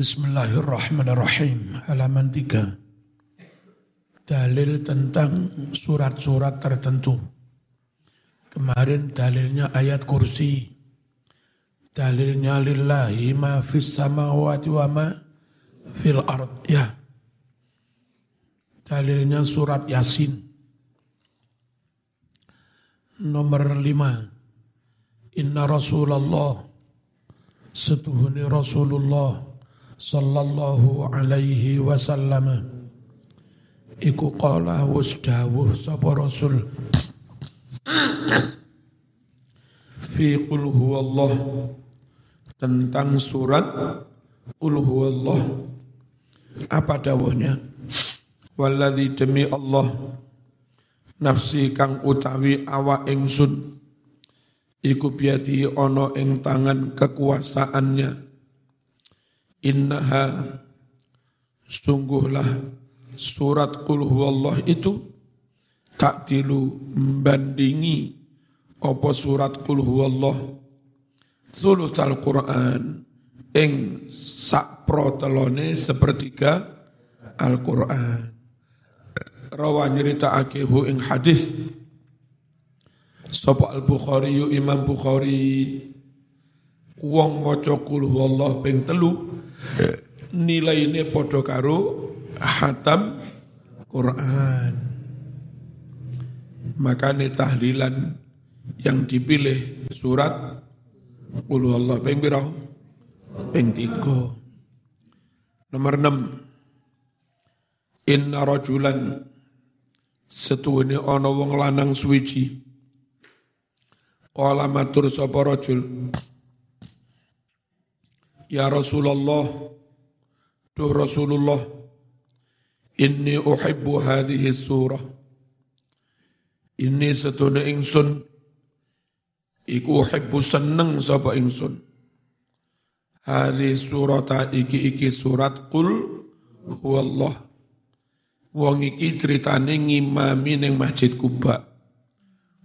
Bismillahirrahmanirrahim. Halaman 3. Dalil tentang surat-surat tertentu. Kemarin dalilnya ayat kursi. Dalilnya lillahi ma fis samawati wa ma fil ard. Ya. Dalilnya surat Yasin. Nomor 5. Inna Rasulullah setuhuni Rasulullah sallallahu alaihi wasallam. Iku qala wis dawuh sapa rasul? Fi qul huwallah tentang surat qul huwallah. Apa dawuhnya? Walladzi demi Allah nafsi kang utawi awa ingsun iku biati ono ing tangan kekuasaannya Innaha sungguhlah surat Qul huwallah itu tak tilu membandingi apa surat Qul huwallah Sulut al-Quran ing sak telone sepertiga Al-Quran. Rawa nyeritakake hu ing hadis Sapa Al-Bukhari Imam Bukhari wong maca Qul huwallah ping telu nilai ini podo karo hatam Quran. Maka ini tahlilan yang dipilih surat Qul Allah ping pira? Ping tiga. Nomor enam. Inna rajulan setuhune ana wong lanang suwiji. Qala matur sapa rajul Ya Rasulullah, Duh Rasulullah, inni uhibbu hadhihi surah. Ini setuna ingsun, iku uhibbu seneng sapa ingsun. Hadhi surata iki iki surat Qul huwallah. Wong iki ceritane ngimami ning Masjid Kuba.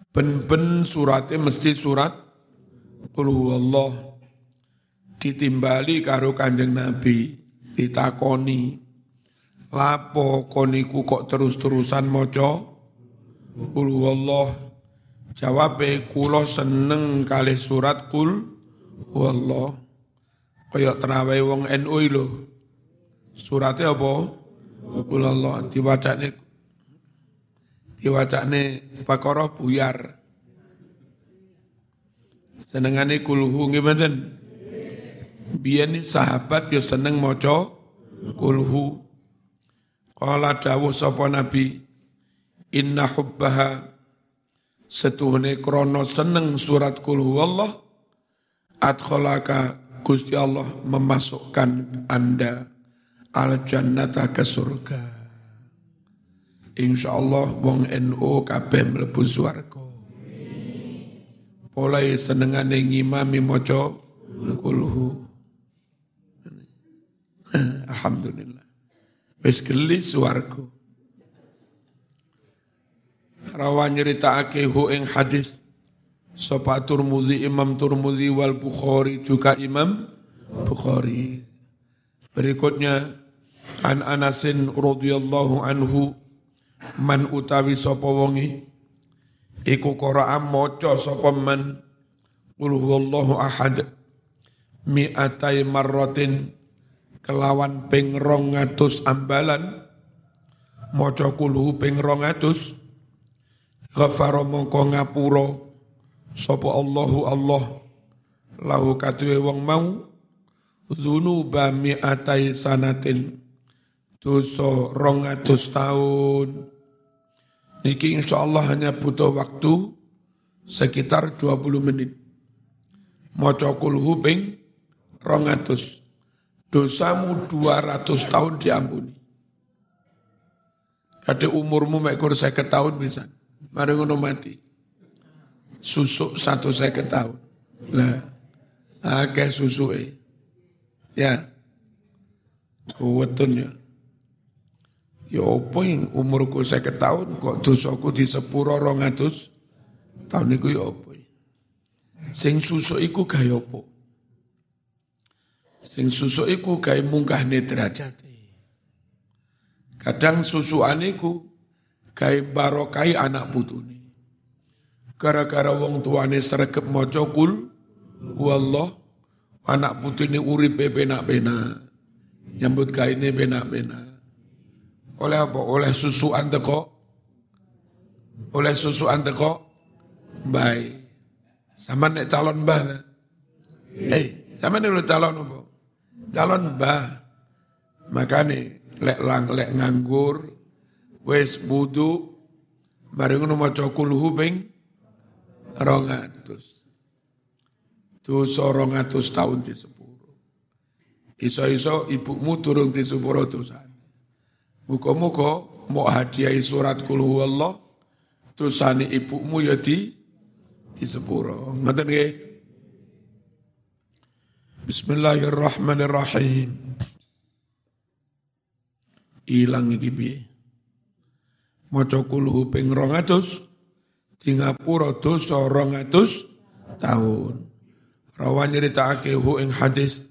Ben-ben surate mesti surat Qul huwallah ditimbali karo Kanjeng Nabi ditakoni. Lapo koniku kok terus-terusan maca? Qul huwallah. Jawabe kula seneng kali surat Qul huwallah. Kaya terawih wong NU lho. Suratnya apa? Qul huwallah. Diwacane diwacane pakara buyar. Senengane kulhu nggih biyen sahabat yo seneng maca kulhu Qala dawuh sapa nabi inna hubbaha setuhne krono seneng surat kulhu Allah adkhalaka Gusti Allah memasukkan Anda al jannata ke surga. Insya Allah wong NU kabeh mlebu swarga. Mulai senengane ngimami maca kulhu. Alhamdulillah. Wis geli swarga. Rawa nyeritakake hu ing hadis sapa Turmudi Imam Turmudi wal Bukhari juga Imam Bukhari. Berikutnya an Anasin radhiyallahu anhu man utawi sapa wongi iku qira'a maca sapa man qul huwallahu ahad mi'atai marratin kelawan ping rong ngatus ambalan. Maca kulhu ping rong ngatus ghafara mongko ngapura. Sapa Allahu Allah. Lahu katuwe wong mau. Dzunuba mi'atai sanatin. Dosa rong ngatus tahun. Niki insyaallah hanya butuh waktu sekitar 20 menit. Maca kulhu ping rong ngatus dosamu 200 tahun diampuni. Kade umurmu mekur saya tahun bisa. Mari ngono mati. Susuk satu saya tahun. Lah, akeh susuke. Ya. Kuwetun ya. Ya apa yang umurku saya tahun kok dosaku di sepuro rongatus tahun itu ya apa. Sing susuk iku gaya apa? Sing susu iku gawe munggahne derajate. Kadang susuan iku gawe barokai anak putune. Gara-gara wong tuane sregep maca kul wallah anak putune uripe penak-penak. Nyambut gaine penak-penak. Oleh apa? Oleh susuan teko. Oleh susuan teko. Baik. Sama nek calon mbah. Hei, sama nek calon apa? Calon mbah. Makane lek lang lek nganggur wis budu mari ngono maca kulhu ping 200. Dosa 200 tahun di sepuro. Iso-iso ibumu turun di sepuro dosane. Muka-muka mau hadiahi surat kulhu Allah, dosane ibumu ya di di sepuro. Ngoten nggih. Bismillahirrahmanirrahim. Ilang iki piye? Maca kulhu ping 200 di ngapura dosa 200 tahun. Rawan nyeritakake hu ing hadis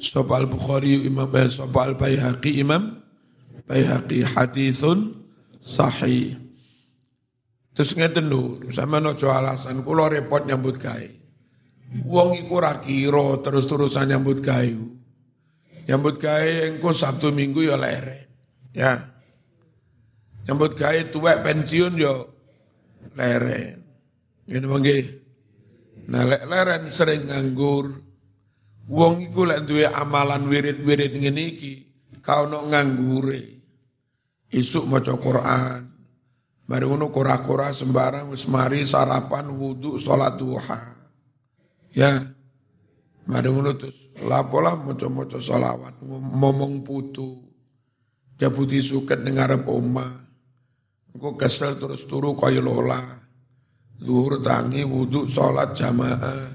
Sapa al-Bukhari Imam Sapa al-Baihaqi Imam Baihaqi hadisun sahih. Terus ngeten lho, sama nojo alasan kula repot nyambut gawe. Wong iku ora kira terus-terusan nyambut gawe. Nyambut gawe engko Sabtu Minggu ya leren. Ya. Nyambut gawe tuwek pensiun ya leren. Ngene mangke. Nah lek leren sering nganggur. Wong iku lek duwe amalan wirid-wirid ngene iki, kau nok nganggure. Isuk maca Quran, Mari ngono kora-kora sembarang wis mari sarapan wudu salat duha. Ya. Mari terus lapolah maca-maca selawat ngomong putu. Jabuti suket ngarep omah. Engko kesel terus turu kaya lola. Zuhur tangi wudu salat jamaah.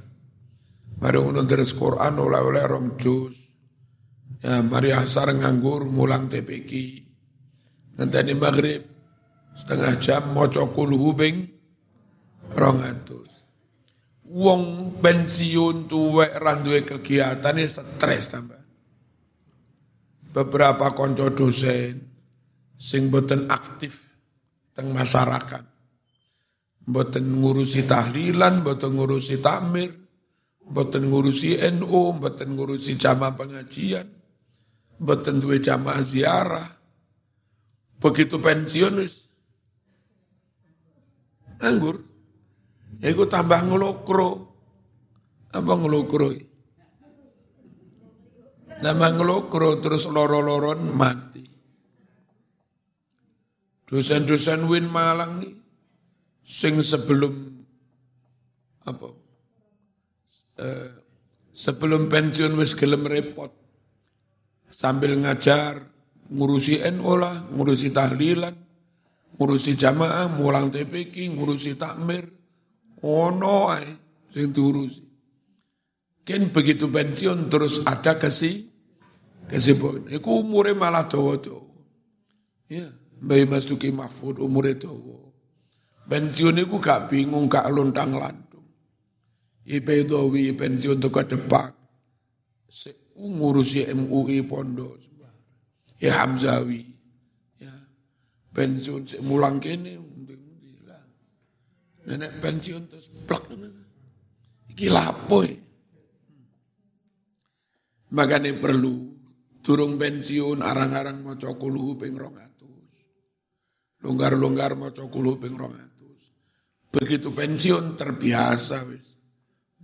Mari terus Quran oleh-oleh rong juz. Ya, mari asar nganggur mulang TPQ. Nanti maghrib setengah jam maca kulhu ping 200. Wong pensiun tuwek ra duwe kegiatan stres tambah. Beberapa konco dosen sing boten aktif teng masyarakat. Boten ngurusi tahlilan, boten ngurusi takmir, boten ngurusi NU, boten ngurusi jamaah pengajian, boten duwe jamaah ziarah. Begitu pensiun Anggur. Iku tambah ngelokro. Apa ngelokro? Nama ngelokro terus loro-loron mati. Dosen-dosen Win Malang nih, sing sebelum apa? Eh, sebelum pensiun wis gelem repot. Sambil ngajar, ngurusi NU lah, ngurusi tahlilan, ngurusi jamaah, mulang TPK, ngurusi takmir, ono ae sing diurusi. Ken begitu pensiun terus ada kesi kesibukan. Iku umure malah dawa-dawa. Ya, Mbak Masuki Mahfud umure dawa. Pensiun iku gak bingung, gak lontang lantung. IP Dawi pensiun ke depan. Ngurusi MUI pondok. Ya Hamzawi pensiun sik mulang kene. Nenek pensiun terus plek. Iki lapo e? Makanya perlu turung pensiun arang-arang maca kulhu ping 200. Longgar-longgar maca kulhu ping 200. Begitu pensiun terbiasa wis.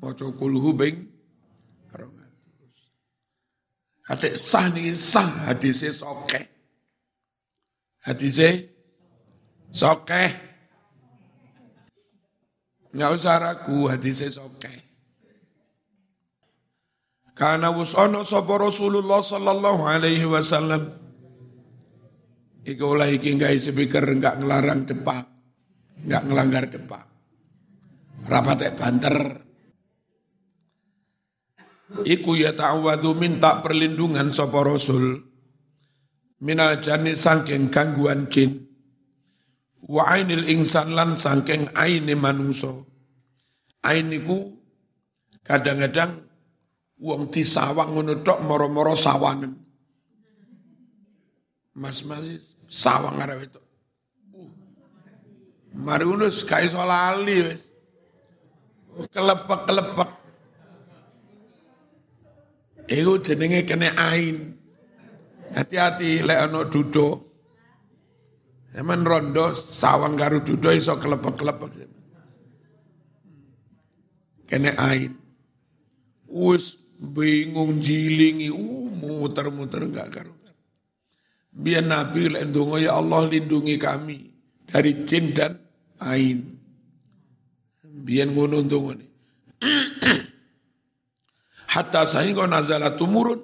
Maca kulhu ping 200. Adik sah nih sah hadisnya sokeh. Hadisnya sokeh. Nggak usah ragu hadisnya sokeh. Karena wusono sopo Rasulullah sallallahu alaihi wasallam. Iku oleh iki nggak speaker nggak ngelarang depak. Nggak ngelanggar depak. Rapat banter. Iku ya ta'awadu minta perlindungan sopo Rasul minal jani sangking gangguan jin wa ainil insan lan sangking aini manuso ainiku kadang-kadang Wong disawang ngono tok moro-moro sawangen. Mas-mas sawang arep itu. Uh. Mari gak iso lali wis. Kelepek-kelepek. Iku jenenge kene ain. Hati-hati lek ana duduk. Emang rondo sawang karo duduk iso kelepek-kelepek. Kene ain. Wis bingung jilingi, uh, muter-muter enggak karo. Biar Nabi lindungi ya Allah lindungi kami dari jin dan ain. Biar ngono ndonga Hatta sehingga nazalat tumurun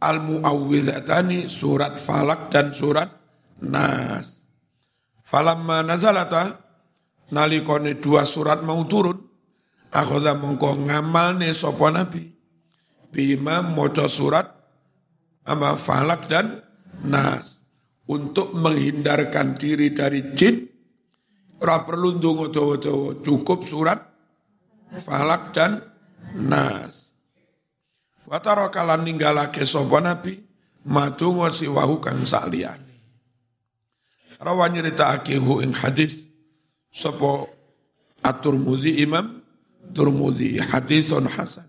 al muawwidzatani surat Falak dan surat Nas. Falamma nazalata nalikone dua surat mau turun akhadha mongko ngamalne sapa nabi. Bima maca surat ama falak dan nas. Untuk menghindarkan diri dari jin ora perlu ndonga dawa-dawa. Cukup surat falak dan nas. Watara kalan ninggalake sapa nabi matungo siwahu kang saliyane rawan nyeritakake hu ing hadis. Sapa at-Tirmidzi Imam Tirmidzi hadisun hasan.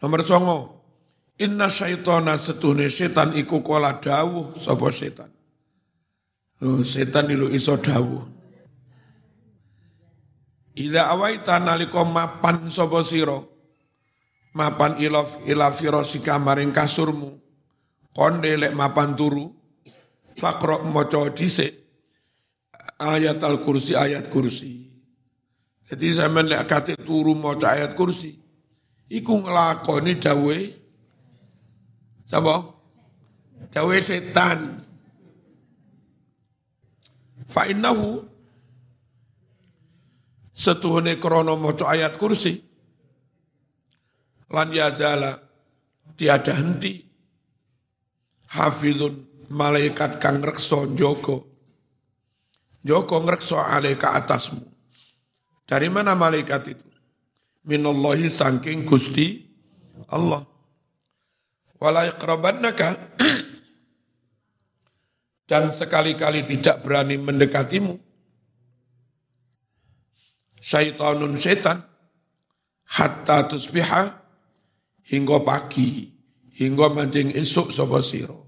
Nomor songo, inna syaitana setune setan iku kola dawuh sapa setan. Oh, setan ilu iso dawuh. Ida awaita nalika mapan sapa sira mapan ilaf ila firasika maring kasurmu. Konde lek mapan turu fakro maca dhisik. Ayat al kursi ayat kursi. Jadi saya lek kate turu maca ayat kursi. Iku nglakoni dawe sapa? Dawe setan. Fa innahu krana maca ayat kursi lan yazala tiada henti. Hafizun malaikat kang reksa joko. Joko ngrekso alaika atasmu. Dari mana malaikat itu? Minallahi sangking Gusti Allah. Wala iqrabannaka dan sekali-kali tidak berani mendekatimu. Syaitanun setan hatta tusbiha. Hingga pagi, hingga mancing esok sapa sira.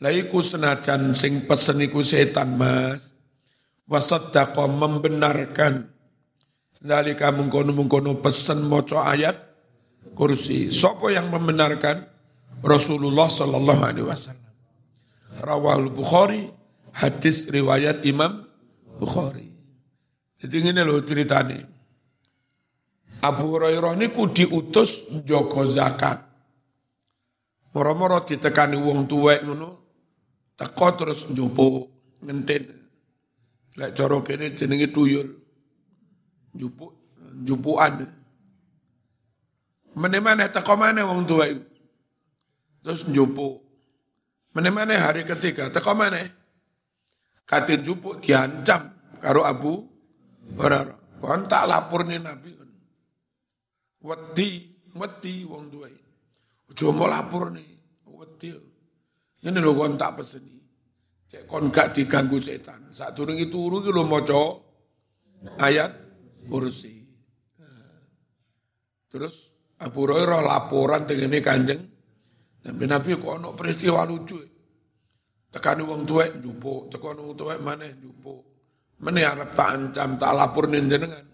Laiku senajan sing pesen iku setan Mas. Wasaddaqa membenarkan Zalika mengkono-mengkono pesan moco ayat kursi. Sopo yang membenarkan Rasulullah Sallallahu Alaihi Wasallam. Rawal Bukhari, hadis riwayat Imam Bukhari. Jadi ini loh ceritanya. Abu Hurairah ini ku diutus Joko zakat. Moro-moro ditekani wong tuwek ngono, teko terus njupu ngentin. Lek cara kene jenenge tuyul jupuk jupuan. Mana-mana teko mana wong tua itu. Terus jupuk. Mana-mana hari ketiga teko mana? Katin jupuk diancam karo Abu Hurairah. Kon tak lapor nih Nabi. Wedi, wedi wong itu. Ojo lapor nih, wedi. Ini lho kon tak peseni. Kayak kon gak diganggu setan. Saat turun itu turu iki lho maca ayat kursi. Terus Abu Hurairah laporan dengan kanjeng. Nabi Nabi kok ono peristiwa lucu. Tekan wong tuwek njupuk, tekan wong tuwek mana njupuk. Mana arep tak ancam, tak lapor jenengan.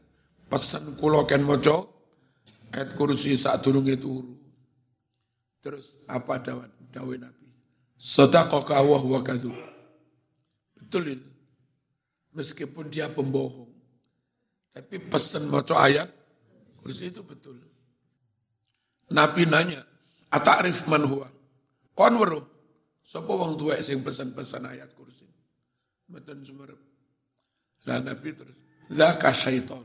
Pesan kula ken maca ayat kursi saat durunge turu. Terus apa dawat dawe Nabi? Sadaqaka wa huwa Betul itu. Meskipun dia pembohong. Tapi pesan maca ayat kursi itu betul. Nabi nanya, "Atarif man huwa?" Kon weruh sapa wong tuwek sing pesan-pesan ayat kursi. Mboten sumerep. Lah Nabi terus, "Zaka syaiton."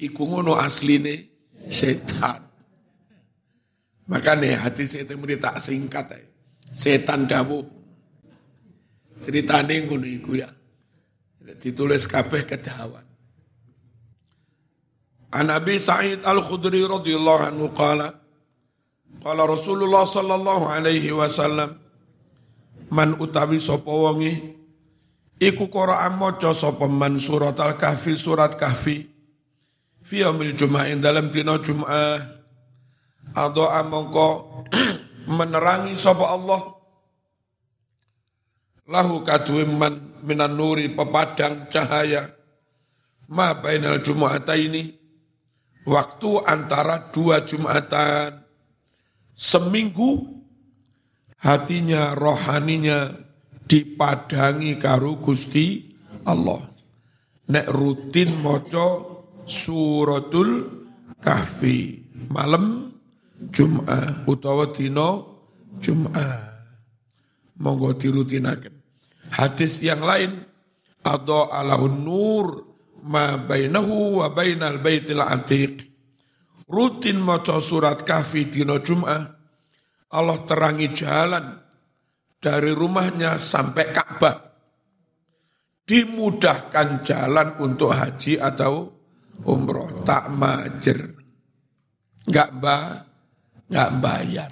Iku ngono asline setan. Makanya hati setan mesti tak singkat ya. Setan dawuh. Ceritane ngono iku ya. Ditulis kabeh kedawan. An Abi Sa'id Al-Khudri radhiyallahu anhu qala Qala Rasulullah sallallahu alaihi wasallam man utawi sapa wonge iku Qur'an maca sapa man surat Al-Kahfi surat Kahfi fi yaumil Jum'ah dalam dina Jum'ah atau mongko menerangi sapa Allah. Lahu kadue man minan nuri pepadang cahaya. Ma bainal Jum'ataini waktu antara dua Jumatan. Seminggu hatinya rohaninya dipadangi karo Gusti Allah. Nek rutin moco suratul kahfi malam Jum'ah utawa dino Jum'ah monggo dirutinaken hadis yang lain ada alahun nur ma bainahu wa bainal baitil atiq. Rutin maca surat kahfi dino Jum'ah, Allah terangi jalan dari rumahnya sampai Ka'bah. Dimudahkan jalan untuk haji atau umroh, tak majer. Enggak ba, enggak bayar.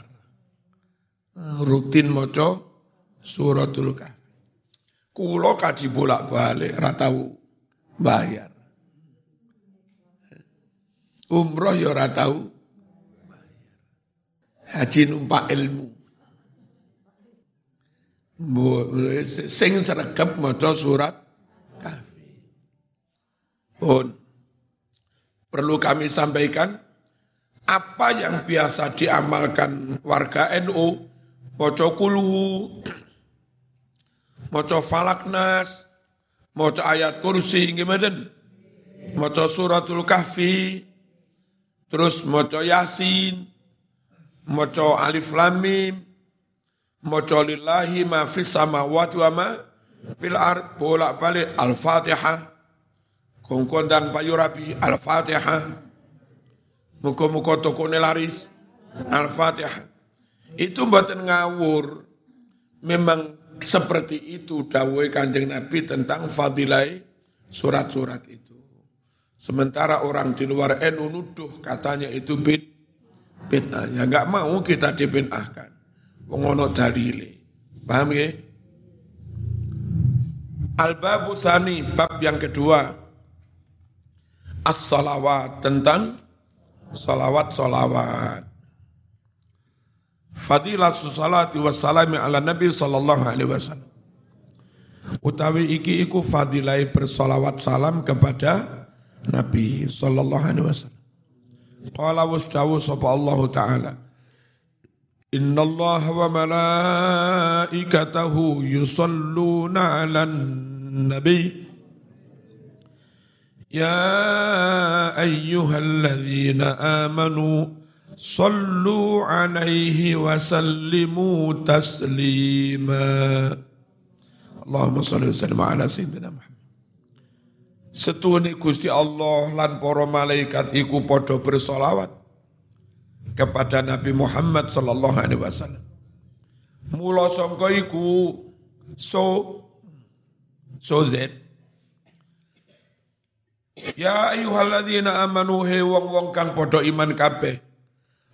Rutin maca suratul kahfi. Kulo kaji bolak-balik, ratau bayar. Umroh ya ora tahu Haji numpak ilmu. Sing sregep maca surat kafi. Pun perlu kami sampaikan apa yang biasa diamalkan warga NU maca kulu maca falaknas Maca ayat kursi gimana? Maca suratul kahfi, terus maca yasin, maca alif lam mim, maca lillahi ma fis samawati wa ma fil ard bolak-balik al-Fatihah. Kongkon dan Pak Yurabi al-Fatihah. Muka-muka toko laris al-Fatihah. Itu buatan ngawur. Memang seperti itu dawai kanjeng Nabi tentang fadilai surat-surat itu. Sementara orang di luar NU nuduh katanya itu bid, bid'ah. Ya nggak mau kita dibid'ahkan. Mengono dalile. Paham ya? Al-babu thani, bab yang kedua. As-salawat, tentang salawat-salawat. Fadilah salati wassalami ala Nabi sallallahu alaihi wasallam. Utawi iki iku fadilai bersolawat salam kepada Nabi sallallahu alaihi wasallam. Qala wasdawu sapa Allah taala. Inna Allah wa malaikatahu yusalluna ala nabi Ayyuhalladzina amanu Sallu alaihi wa sallimu taslima. Allahumma salli wa sallim ala sayyidina Muhammad. Setuhuni Gusti Allah lan para malaikat iku padha bersolawat kepada Nabi Muhammad sallallahu alaihi wasallam. Mula sangka iku so so z Ya ayyuhalladzina amanu he wong-wong kang padha iman kabeh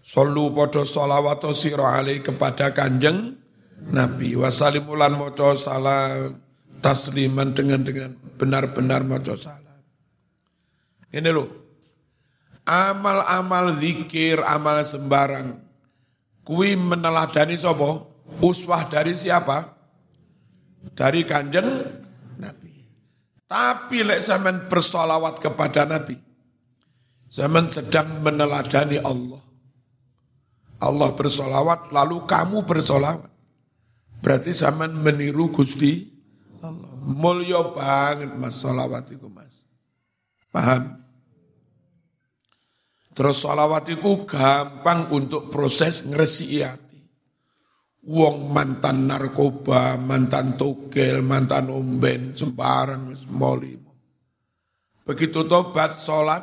Sallu podo sholawatu sira alai kepada kanjeng Nabi. Wasalimulan moco salam tasliman dengan dengan benar-benar moco salam. Ini loh. Amal-amal zikir, amal sembarang. Kui meneladani sopo? Uswah dari siapa? Dari kanjeng. Tapi lek zaman bersolawat kepada Nabi. Zaman sedang meneladani Allah. Allah bersolawat, lalu kamu bersolawat. Berarti zaman meniru Gusti Allah. Mulya banget mas solawat itu mas. Paham? Terus solawat itu gampang untuk proses ngeresi hati. Wong mantan narkoba, mantan togel, mantan umben, sembarang, moli. Begitu tobat, sholat,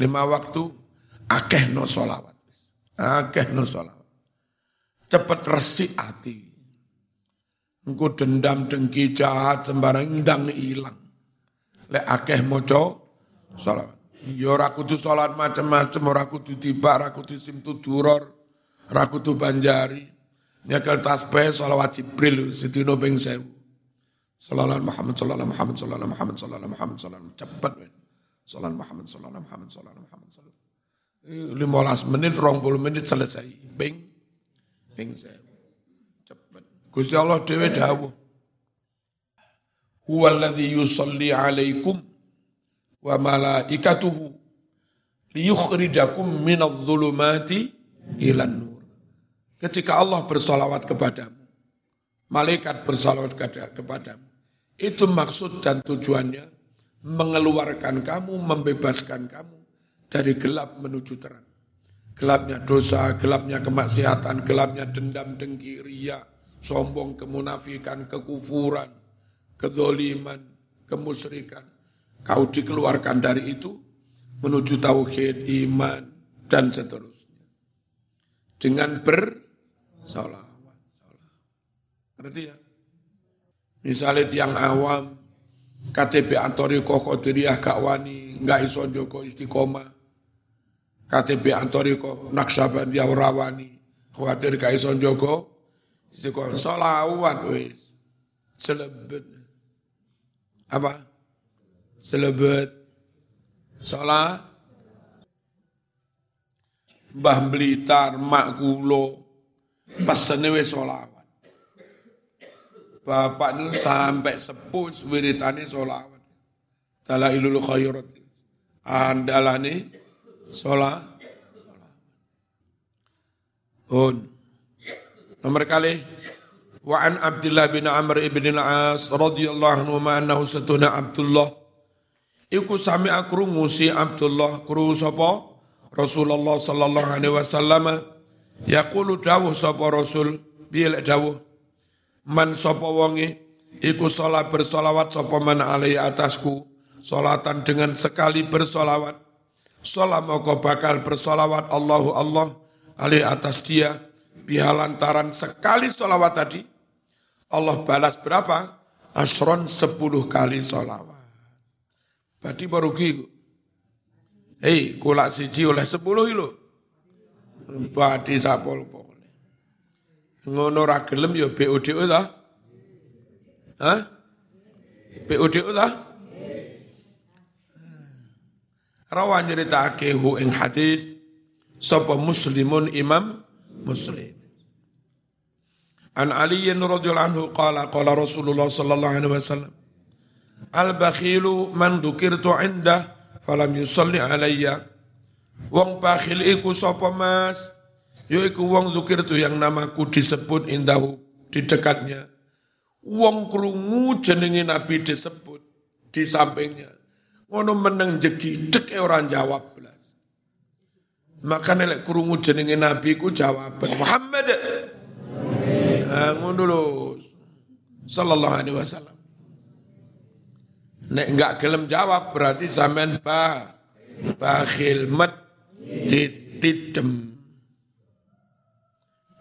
lima waktu, akeh no solawat. Akeh no sholat. Cepet resik hati. Engko dendam dengki jahat sembarang ndang ilang. Lek akeh moco sholat. Ya ora kudu salat macam-macam, ora kudu tiba, ora kudu simtu duror, ora kudu banjari. Nyekel tasbih selawat Jibril sedina ping 1000. Sallallahu Muhammad sallallahu Muhammad sallallahu Muhammad sallallahu Muhammad sallallahu cepet men. Sallallahu Muhammad sallallahu Muhammad sallallahu Muhammad sallallahu. 15 menit, 20 menit selesai. Ping ping 1000. Cepet. Gusti Allah dhewe dawuh. Huwallazi yusalli alaikum wa malaikatuhu liyukhrijakum minadh dhulumati ilan nur. Ketika Allah bersolawat kepadamu, malaikat bersolawat kepadamu, itu maksud dan tujuannya mengeluarkan kamu, membebaskan kamu dari gelap menuju terang. Gelapnya dosa, gelapnya kemaksiatan, gelapnya dendam, dengki, ria, sombong, kemunafikan, kekufuran, kedoliman, kemusyrikan, Kau dikeluarkan dari itu menuju tauhid, iman, dan seterusnya. Dengan bersolawat. Ngerti ya? Misalnya tiang awam, KTP Antori Koko Qadiriyah gak wani, gak iso joko istiqomah. KTP Antori Koko Naksabandiyah ora wani, khawatir gak iso joko istiqomah. Solawat wis. Selebet. Apa? selebet salah Mbah Blitar, mak kulo, pesene wis solawat. Bapak itu sampai sepuh wiritane solawat. ilul khairat. Andalane sholat. Un. Nomor kali Wa an Abdullah bin Amr ibn al-As radhiyallahu anhu ma annahu satuna Abdullah Iku sami akrungu si Abdullah kru sapa Rasulullah sallallahu alaihi wasallam yaqulu dawuh sapa Rasul bil dawuh man sapa wonge iku salat bersolawat sapa man alai atasku salatan dengan sekali bersolawat Salam maka bakal bersolawat Allahu Allah alai atas dia bihalantaran sekali solawat tadi Allah balas berapa? Asron sepuluh kali solawat. Berarti baru. Hei, kulak siji oleh sepuluh ilo. Berarti sapol pokoknya. Ngono ra gelem ya BODO ta? Hah? BODO ta? Rawan nyeritake hu ing hadis sapa muslimun imam muslim. An Ali radhiyallahu anhu qala qala Rasulullah sallallahu alaihi wasallam Al-bakhilu man dukirtu indah falam yusalli alayya. Wong bakhil iku sapa Mas? Yaiku wong dukirtu yang namaku disebut indahu di dekatnya. Wong krungu jenenge Nabi disebut di sampingnya. Ngono meneng jegi dek e orang jawab belas. Maka nelek krungu jenenge Nabi ku jawab Muhammad. Nah, ngono lho. Sallallahu alaihi wasallam. Nek enggak gelem jawab berarti sampean ba bakhil met ditidem.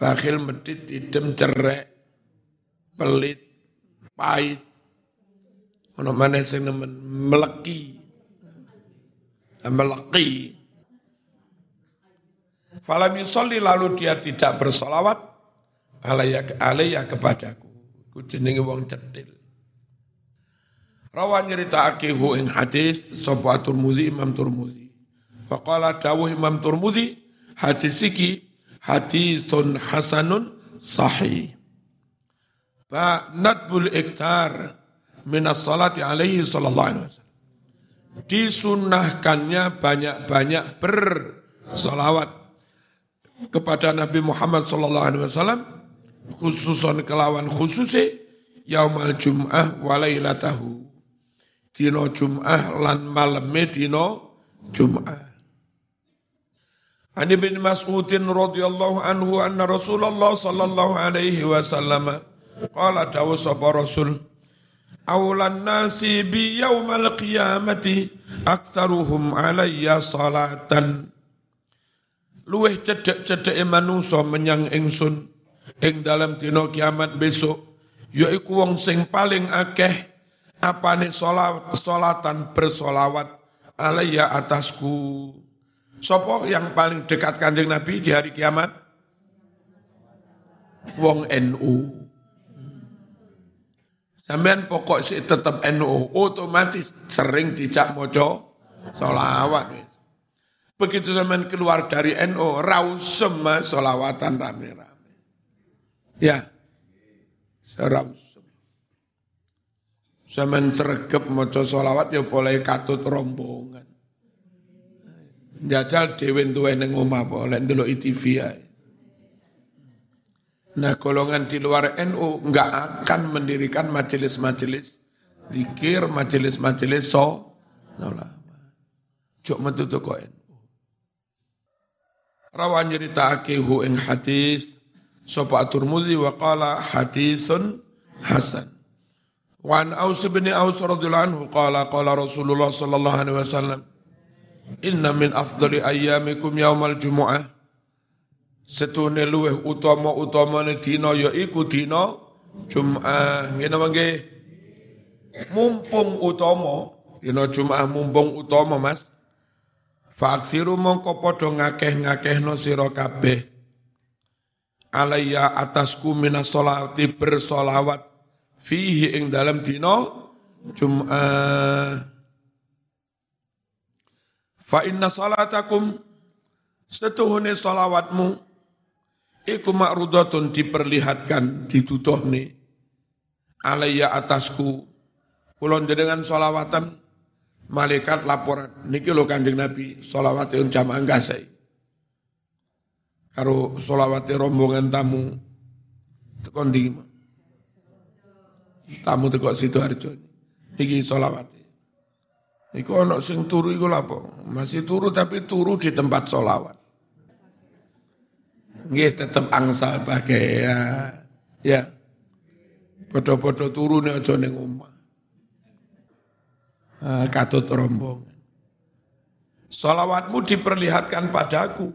Bakhil medit tidem cerek pelit pahit. Ono mana sing nemen meleki. Meleki. Falam yusolli lalu dia tidak bersolawat alaya, alaya kepadaku. Ku jenenge wong cedil. Rawan nyeritakake hu ing hadis sapa Turmuzi Imam Turmuzi. Faqala dawuh Imam Turmuzi hadis iki hadisun hasanun sahih. Ba nadbul iktar minas salati alaihi sallallahu alaihi wasallam. Disunahkannya banyak-banyak bersolawat kepada Nabi Muhammad sallallahu alaihi wasallam khususon kelawan khususi yaumal jum'ah walailatahu dino Jum'ah lan maleme dino Jum'ah. Ani bin Mas'udin radhiyallahu anhu anna Rasulullah sallallahu alaihi wasallam qala dawu sapa Rasul awalan nasi bi yaumal qiyamati aktsaruhum alayya salatan luweh cedek-cedek manungsa menyang ingsun ing dalam dina kiamat besok yaiku wong sing paling akeh apa nih solat, solatan bersolawat alayya atasku. Sopo yang paling dekat kanjeng Nabi di hari kiamat? Wong NU. Sampean pokok sih tetap NU, otomatis sering dicak mojo solawat. Begitu sampean keluar dari NU, rausem solawatan rame-rame. Ya, serausem. Sampean sergep mojo solawat ya boleh katut rombongan. Jajal dewe tuwe ning omah apa lek ndelok ITV ae. Nah golongan di luar NU enggak akan mendirikan majelis-majelis zikir, majelis-majelis so, Cuk metu kok NU. Rawan nyeritakake hu ing hadis sapa At-Tirmidzi wa qala hadisun hasan. Wan Aus bin Aus radhiyallahu anhu qala qala Rasulullah sallallahu alaihi wasallam Inna min afdali ayyamikum yaumal jumu'ah. Setune luweh utama utamane dina ya iku dina Jum'ah. Ngene mangke. Mumpung utama, dina Jum'ah mumpung utama, Mas. Faksiru mongko padha ngakeh-ngakehno sira kabeh. Alayya atasku minas sholati bersolawat fihi ing dalam dina Jum'ah. Fa inna salatakum setuhune salawatmu iku ma'rudatun diperlihatkan dituduhne alayya atasku. Kulon dengan salawatan malaikat laporan. Niki lo Kanjeng Nabi salawate jamaah gasai karo salawate rombongan tamu tekon di tamu teko Sidoarjo. Niki salawate Iku ono sing turu iku lapo? Masih turu tapi turu di tempat solawat. Nggih tetep angsal pakai ya. Ya. Podo-podo turu nih aja ning omah. Ah, katut rombongan. Solawatmu diperlihatkan padaku.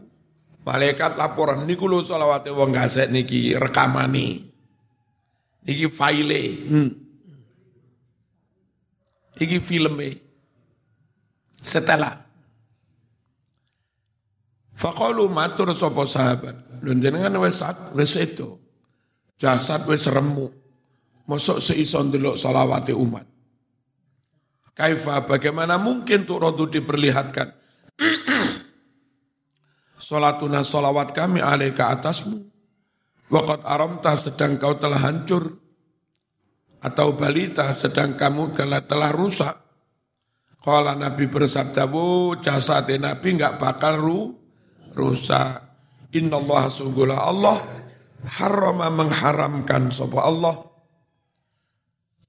Malaikat laporan niku lho solawate wong gasek niki rekamani. Niki file. Hmm. Iki filme setelah Fakalu matur sopo sahabat. Dan jenengan wes wes itu. Jasad wes remu. Masuk seison dulu salawati umat. Kaifa bagaimana mungkin tuh rodu diperlihatkan. Salatuna salawat kami alaika atasmu. Wakat aramta sedang kau telah hancur. Atau balita sedang kamu telah rusak kalau Nabi bersabda, bu jasad Nabi nggak bakal ru, rusak. Inna Allah sungguhlah Allah harama mengharamkan sopa Allah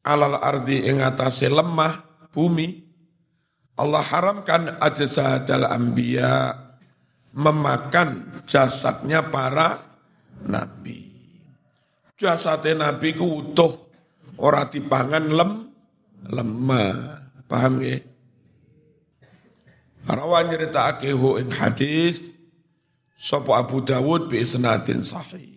alal ardi ing atase lemah bumi Allah haramkan ajsadal anbiya memakan jasadnya para nabi. Jasadnya nabi ku utuh ora dipangan lem lemah. Paham ya? Rawan nyerita hu ing hadis sapa Abu Dawud bi isnadin sahih.